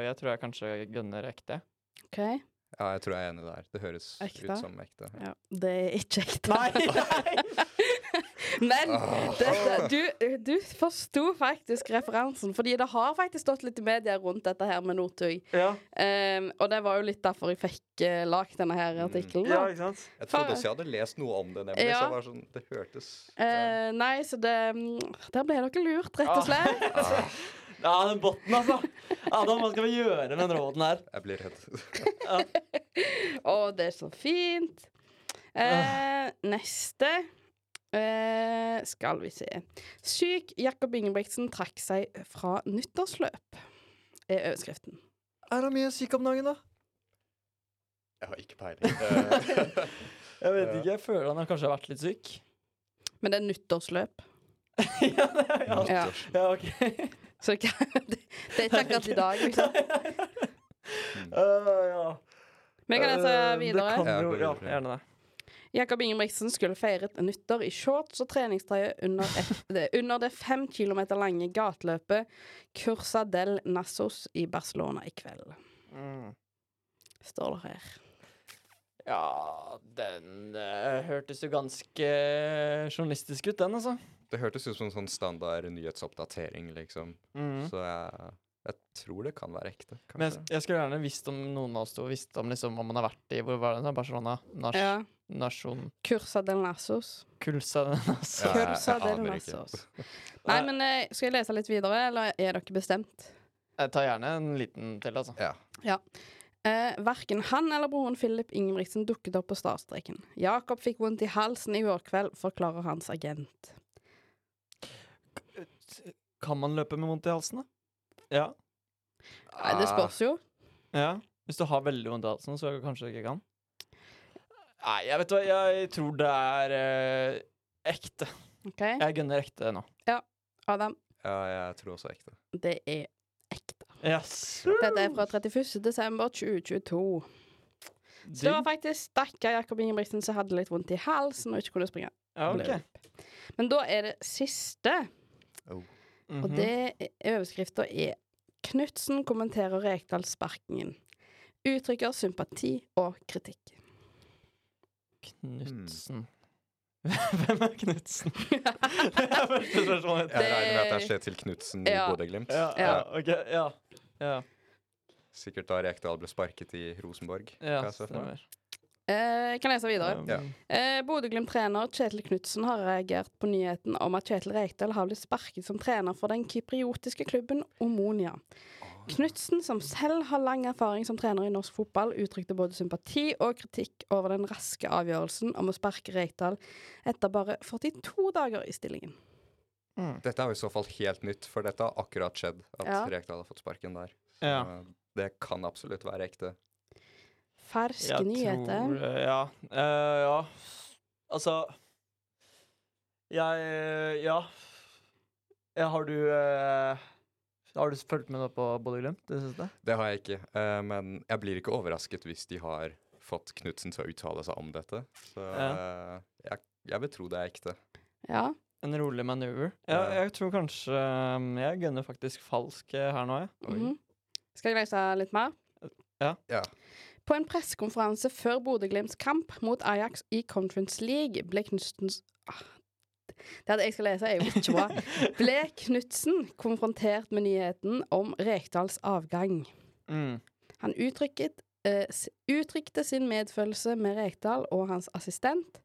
jeg tror jeg kanskje gunner ekte. OK? Ja, jeg tror jeg er enig der. Det høres Ekte? ut som ekte. Ja, det er ikke ekte. Nei! nei. Men Ah. dette, du, du forsto faktisk referansen, fordi det har faktisk stått litt i media rundt dette her med Northug. ja. Um, og det var jo litt derfor jeg fikk uh, lagd denne her artikkelen. ja, ikke sant? Jeg trodde også jeg hadde lest noe om det, nemlig. Ja. Så det, var sånn, det hørtes uh, nei, så det mm, Der ble dere lurt, rett og slett. Ah. Ja, den botten, altså. Adam, hva skal vi gjøre med den roboten her? Jeg blir redd. Å, det er så fint. Eh, neste eh, skal vi se. Syk Jakob Ingebrigtsen trakk seg fra nyttårsløp, er overskriften. Er han mye syk om dagen, da? Jeg har ikke peiling. Eh, Jeg vet ikke. Jeg føler han har kanskje vært litt syk. Men det er nyttårsløp. ja, det er, ja. Ja. ja, OK. Så det, det, det er ikke akkurat i dag, liksom. Uh, ja. Men jeg kan lese se videre. Det kan jo, ja, gjerne det. Jakob Ingebrigtsen skulle feiret nyttår i shorts og treningstrøye under, et, under det fem kilometer lange gateløpet Cursa del Nassos i Barcelona i kveld. Mm. Står det her. Ja, den uh, hørtes jo ganske journalistisk ut, den, altså. det hørtes ut som en sånn standard nyhetsoppdatering, liksom. Mm. Så jeg, jeg tror det kan være ekte. Men jeg, jeg skulle gjerne visst om noen av oss to visste om liksom om man har vært i Hvor var det? Barcelona? Nas Ja. Nasjon Cursa del Nassos. Cursa del Nassos. Ja, jeg- Cursa jeg del. Nassos. Nei, men eh, skal jeg lese litt videre, eller er dere bestemt? Jeg tar gjerne en liten til, altså. Ja. Ja. Eh, Verken han eller broren Philip Ingebrigtsen dukket opp på startstreken. Jakob fikk vondt i halsen i går kveld, forklarer hans agent. Kan man løpe med vondt i halsen, da? Ja. Nei, det spørs jo. ja. Hvis du har veldig vondt i halsen, så kanskje du ikke kan. Nei, jeg vet hva, jeg tror det er eh, ekte. Okay. Jeg gunner ekte nå. Ja. Adam, Ja, jeg tror også ekte. det er. Yes. Dette er fra 31. desember 2022. Så det var faktisk stakkar Jakob Ingebrigtsen som hadde litt vondt i halsen og ikke kunne springe. Okay. Men da er det siste, og Mhm. det er overskrifta er Knutsen kommenterer Rekdal-sparkingen. Uttrykker sympati og kritikk. Knutsen. Hvem er Knutsen? det er første spørsmål. Jeg regner med at det er Kjetil Knutsen i Ja. Bodø-Glimt. Ja, ja, ok, ja. Ja. Sikkert da Rekdal ble sparket i Rosenborg. Ja, stemmer. Eh, jeg kan lese videre. Ja. Eh, Bodø-Glimt-trener Kjetil Knutsen har reagert på nyheten om at Kjetil Rekdal har blitt sparket som trener for den kypriotiske klubben Omonia. Knutsen, som selv har lang erfaring som trener i norsk fotball, uttrykte både sympati og kritikk over den raske avgjørelsen om å sparke Rekdal etter bare 42 dager i stillingen. Dette er jo i så fall helt nytt, for dette har akkurat skjedd. At Ja. Rekdal har fått sparken der. Så Ja. det kan absolutt være ekte. Ferske Jeg nyheter. tror eh, Ja. Uh, ja. Altså Jeg Ja. Jeg, har du uh, Har du fulgt med nå på Bodø-Glimt det siste? Det har jeg ikke, Uh, men jeg blir ikke overrasket hvis de har fått Knutsen til å uttale seg om dette. Så eh, jeg, jeg vil tro det er ekte. Ja. En rolig manøver. Ja, jeg tror kanskje um, Jeg gunner faktisk falsk eh, her nå, jeg. Mhm. Skal jeg lese litt mer? Ja. Ja. På en pressekonferanse før Bodø-Glimts kamp mot Ajax i Conference League ble Knutsens ah, Det at jeg skal lese, er jo ikke bra. Ble Knutsen konfrontert med nyheten om Rekdals avgang. Mm. Han uttrykket, uttrykte sin medfølelse med Rekdal og hans assistent,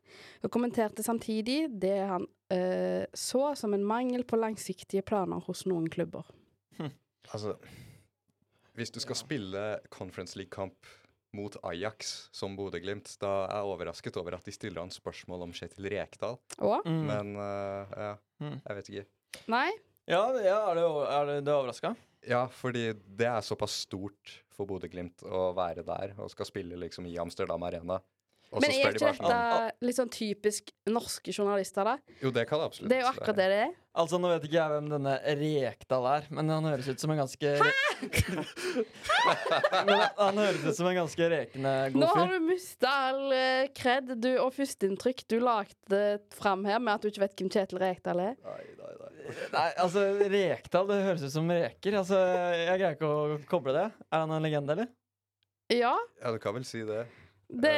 og kommenterte samtidig det han eh, så som en mangel på langsiktige planer hos noen klubber. Altså Hvis du skal spille Conference League-kamp mot Ajax som Bodø-Glimt, da er jeg overrasket over at de stiller han spørsmål om Kjetil Rekdal. Mm. Men uh, ja, Mm. jeg vet ikke. Nei? Ja, ja, er det, er det, det overraska? Ja, fordi det er såpass stort for Bodø-Glimt å være der og skal spille liksom i Amsterdam Arena. Og Men så er ikke de bare sånn dette litt sånn typisk norske journalister, da? Jo, det kan det absolutt Det er jo akkurat det det er. Altså, Nå vet ikke jeg hvem denne Rekdal er, men han høres ut som en ganske Men han høres ut som en ganske rekende god fyr. Nå har du mista all eh, kred du, og førsteinntrykk du lagde fram her med at du ikke vet hvem Kjetil Rekdal er. Nei, altså, Rekdal, det høres ut som reker. Altså, Jeg greier ikke å koble det. Er han en legende, eller? Ja, Ja, du kan vel si det. det,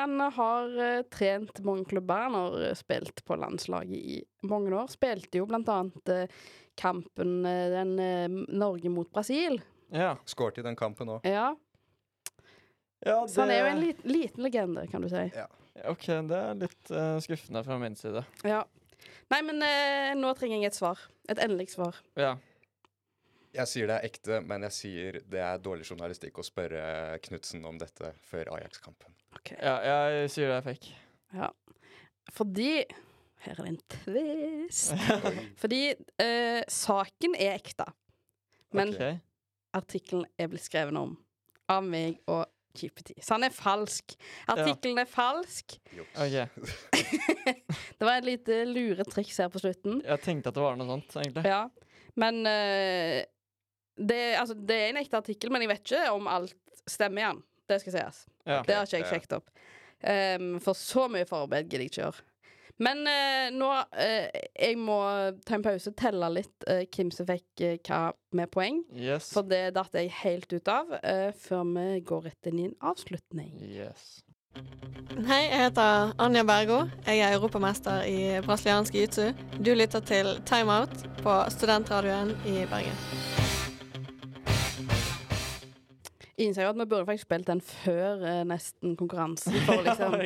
han har uh, trent mange klubber. Han har eh, spilt på landslaget i mange år. Spilte jo blant annet eh, kampen eh, den eh, Norge mot Brasil. Ja. Skåret i den kampen òg. Ja, ja Så han er jo en lit, liten legende, kan du si. Ja. OK, det er litt uh, skuffende fra min side. Ja. Nei, men uh, nå trenger jeg et svar. Et endelig svar. Ja. Jeg sier det er ekte, men jeg sier det er dårlig journalistikk å spørre Knutsen om dette før Ajax-kampen. ja, jeg sier det er fake. Ja. Fordi Her er det en twist. Fordi eh, saken er ekte. Men okay. artikkelen er blitt skrevet om av meg og Chippety. Så han er falsk. Artikkelen er falsk. Okay. Det var et lite luretriks her på slutten. Jeg tenkte at det var noe sånt, egentlig. Ja. Men eh, det, altså, det er en ekte artikkel, men jeg vet ikke om alt stemmer igjen. Det skal sies. Ja. Det har ikke jeg Ja. sjekket opp. Um, for så mye forarbeid gidder jeg ikke gjøre. Men eh, nå eh, Jeg må ta en pause, telle litt eh, hvem som fikk eh, hva med poeng. Yes. For det datt jeg helt ut av eh, før vi går rett inn i en avslutning. Yes. Hei, jeg heter Anja Bergo. Jeg er europamester i brasiliansk jiu-jitsu. Du lytter til Time Out på studentradioen i Bergen. Innser jo at vi burde faktisk spilt den før eh, nesten konkurransen. For liksom.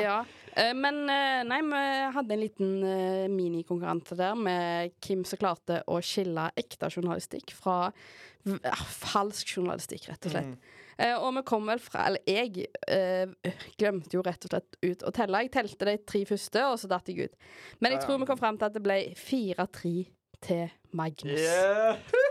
Ja. eh, men eh, nei, vi hadde en liten eh, minikonkurranse der med Kim som klarte å skille ekte journalistikk fra ah, falsk journalistikk, rett og slett. Eh, og vi kom vel fra Eller jeg eh, glemte jo rett og slett ut å telle. Jeg telte de tre første, og så datt jeg ut. Men jeg tror vi kom fram til at det ble 4-3 til Magnus. Yeah.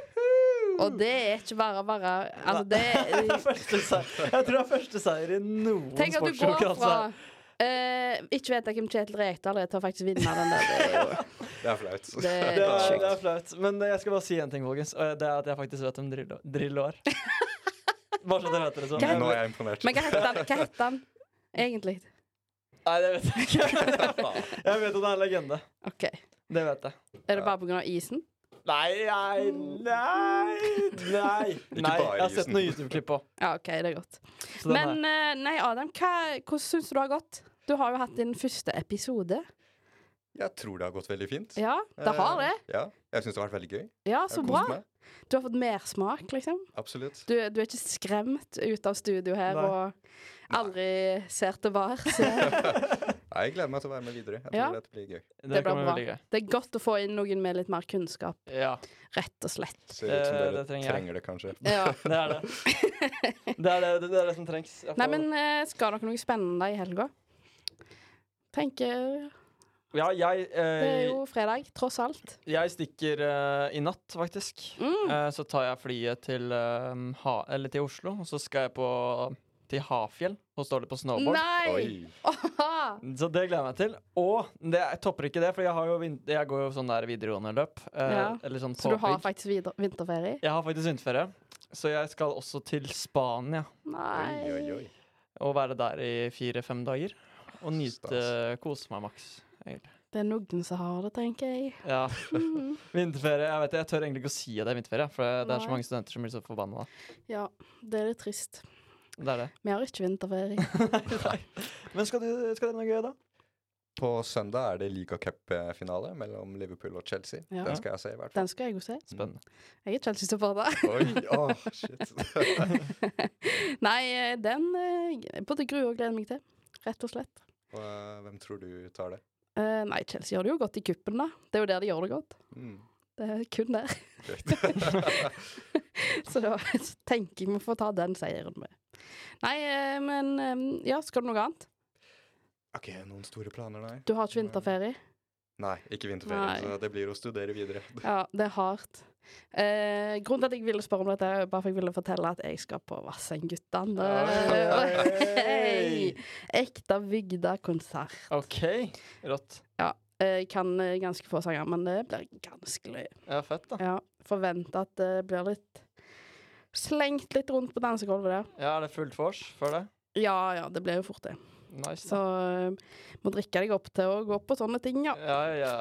Og det er ikke bare bare Altså, det er. Jeg tror det er første seier i noen Tenk at du går sportskonkurranse. fra eh, Ikke vet jeg hvem Kjetil Rekdal er, til å faktisk vinne den der. Det er jo Det er flaut. det Det er det er flaut. Men jeg skal bare si en ting, folkens. Og det er at jeg faktisk vet hvem Drillo, Drillo er. Bare så dere vet det. Sånn. Nå er jeg imponert. Men hva heter han, hva heter han egentlig? Nei, det vet jeg ikke. Jeg vet at det er en legende. Okay. Det vet jeg. Er det bare pga. isen? Nei, nei, nei, nei. Nei jeg har sett noen YouTube-klipp på. Ja, OK, det er godt. Men eh, nei, Adam, hva, hvordan syns du det har gått? Du har jo hatt din første episode. Jeg tror det har gått veldig fint. Ja, det har det. Eh, Ja, jeg syns det har vært veldig gøy. Ja, så bra. meg. Du har fått mersmak, liksom. Absolutt. Du, du er ikke skremt ut av studio her Nei. og aldri ser tilbake. Nei, jeg gleder meg til å være med videre. Jeg tror Ja. dette blir gøy. Det, blir bra. Det er godt å få inn noen med litt mer kunnskap, Ja, rett og slett. Ser ut som Det- dere det trenger trenger det, kanskje. Ja. det er det. Det er det, det, er det som trengs. Får... Nei, men eh, skal dere noe spennende i helga? Tenker Ja, jeg Det er eh, jo fredag, tross alt. Jeg stikker eh, i natt, faktisk. Mm. Eh, så tar jeg flyet til, eh, ha, eller til Oslo, og så skal jeg på, til Hafjell og står det på snowboard. Nei! Så det gleder jeg meg til. Og det, jeg topper ikke det, for jeg, har jo jeg går jo sånn der videregående løp. eh, Ja. Eller sånn Så du har faktisk vinterferie? Jeg har faktisk vinterferie. Så jeg skal også til Spania Nei. Oi, oi, oi. og være der i fire-fem dager. Og nyte Kose meg maks. egentlig. Det er noen som har det, tenker jeg. Ja. Vinterferie. Jeg vet det, jeg tør egentlig ikke å si at det er vinterferie, for det, er er så mange studenter som blir så forbanna. Ja, det er litt trist. Det er det. Vi har ikke vinterferie. Nei. Men skal du, skal det noe gøy, da? På søndag er det Liga Cup-finale mellom Liverpool og Chelsea. Ja. Den skal jeg se, i hvert fall. Den skal jeg jo se. Spennende. Jeg er Chelsea-supporter. Oi, åh, shit. Nei, eh, den eh, jeg både gruer og gleder meg til. Rett og slett. Og, eh, hvem tror du tar det? Uh, nei, Chelsea gjør det jo godt i kuppen, da. Det er jo der de gjør det godt. Mm. Det er kun der. Så da tenker jeg vi får ta den seieren med. Nei, eh, men eh, ja, skal du noe annet? OK, noen store planer, nei? Du har ikke vinterferie? Nei, ikke vinterferie, Nei. så det blir å studere videre. Ja, det er hardt. Eh, grunnen til at jeg ville spørre om dette, er bare for jeg ville fortelle at jeg skal på Vassendguttene. Hey! Ekte Bygda-konsert. OK. Rått. Ja. Jeg kan eh, ganske få sanger, men det blir ganske løye. Ja, fett, da. Ja, Forventer at det blir litt Slengt litt rundt på dansegulvet der. Ja, Er det fullt vors for det? Ja ja, det blir jo fort det. Nice. Så eh, må drikke deg opp til å gå på sånne ting, ja. Ja, ja.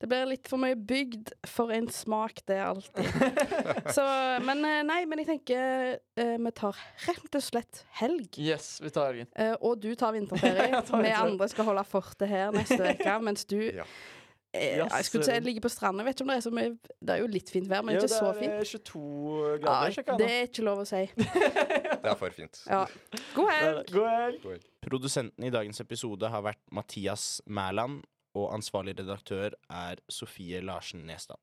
Det blir litt for mye bygd for en smak, det er alltid. Så, men eh, nei, men jeg tenker eh, vi tar rett og slett helg. Yes, vi tar helgen. Eh, og du tar vinterferie. Tar Vi andre skal holde fortet her neste uke, mens du Ja. Eh, Jeg skulle til å ligge på stranda. Vet ikke om det er så mye Det er jo litt fint vær, men ja, ikke så det er 22 Ja, grader. jeg det er ikke lov å si. Det er for fint. Ja. God helg! God helg. God helg. Produsenten i dagens episode har vært Mathias Mæland, og ansvarlig redaktør er Sofie Larsen Nestad.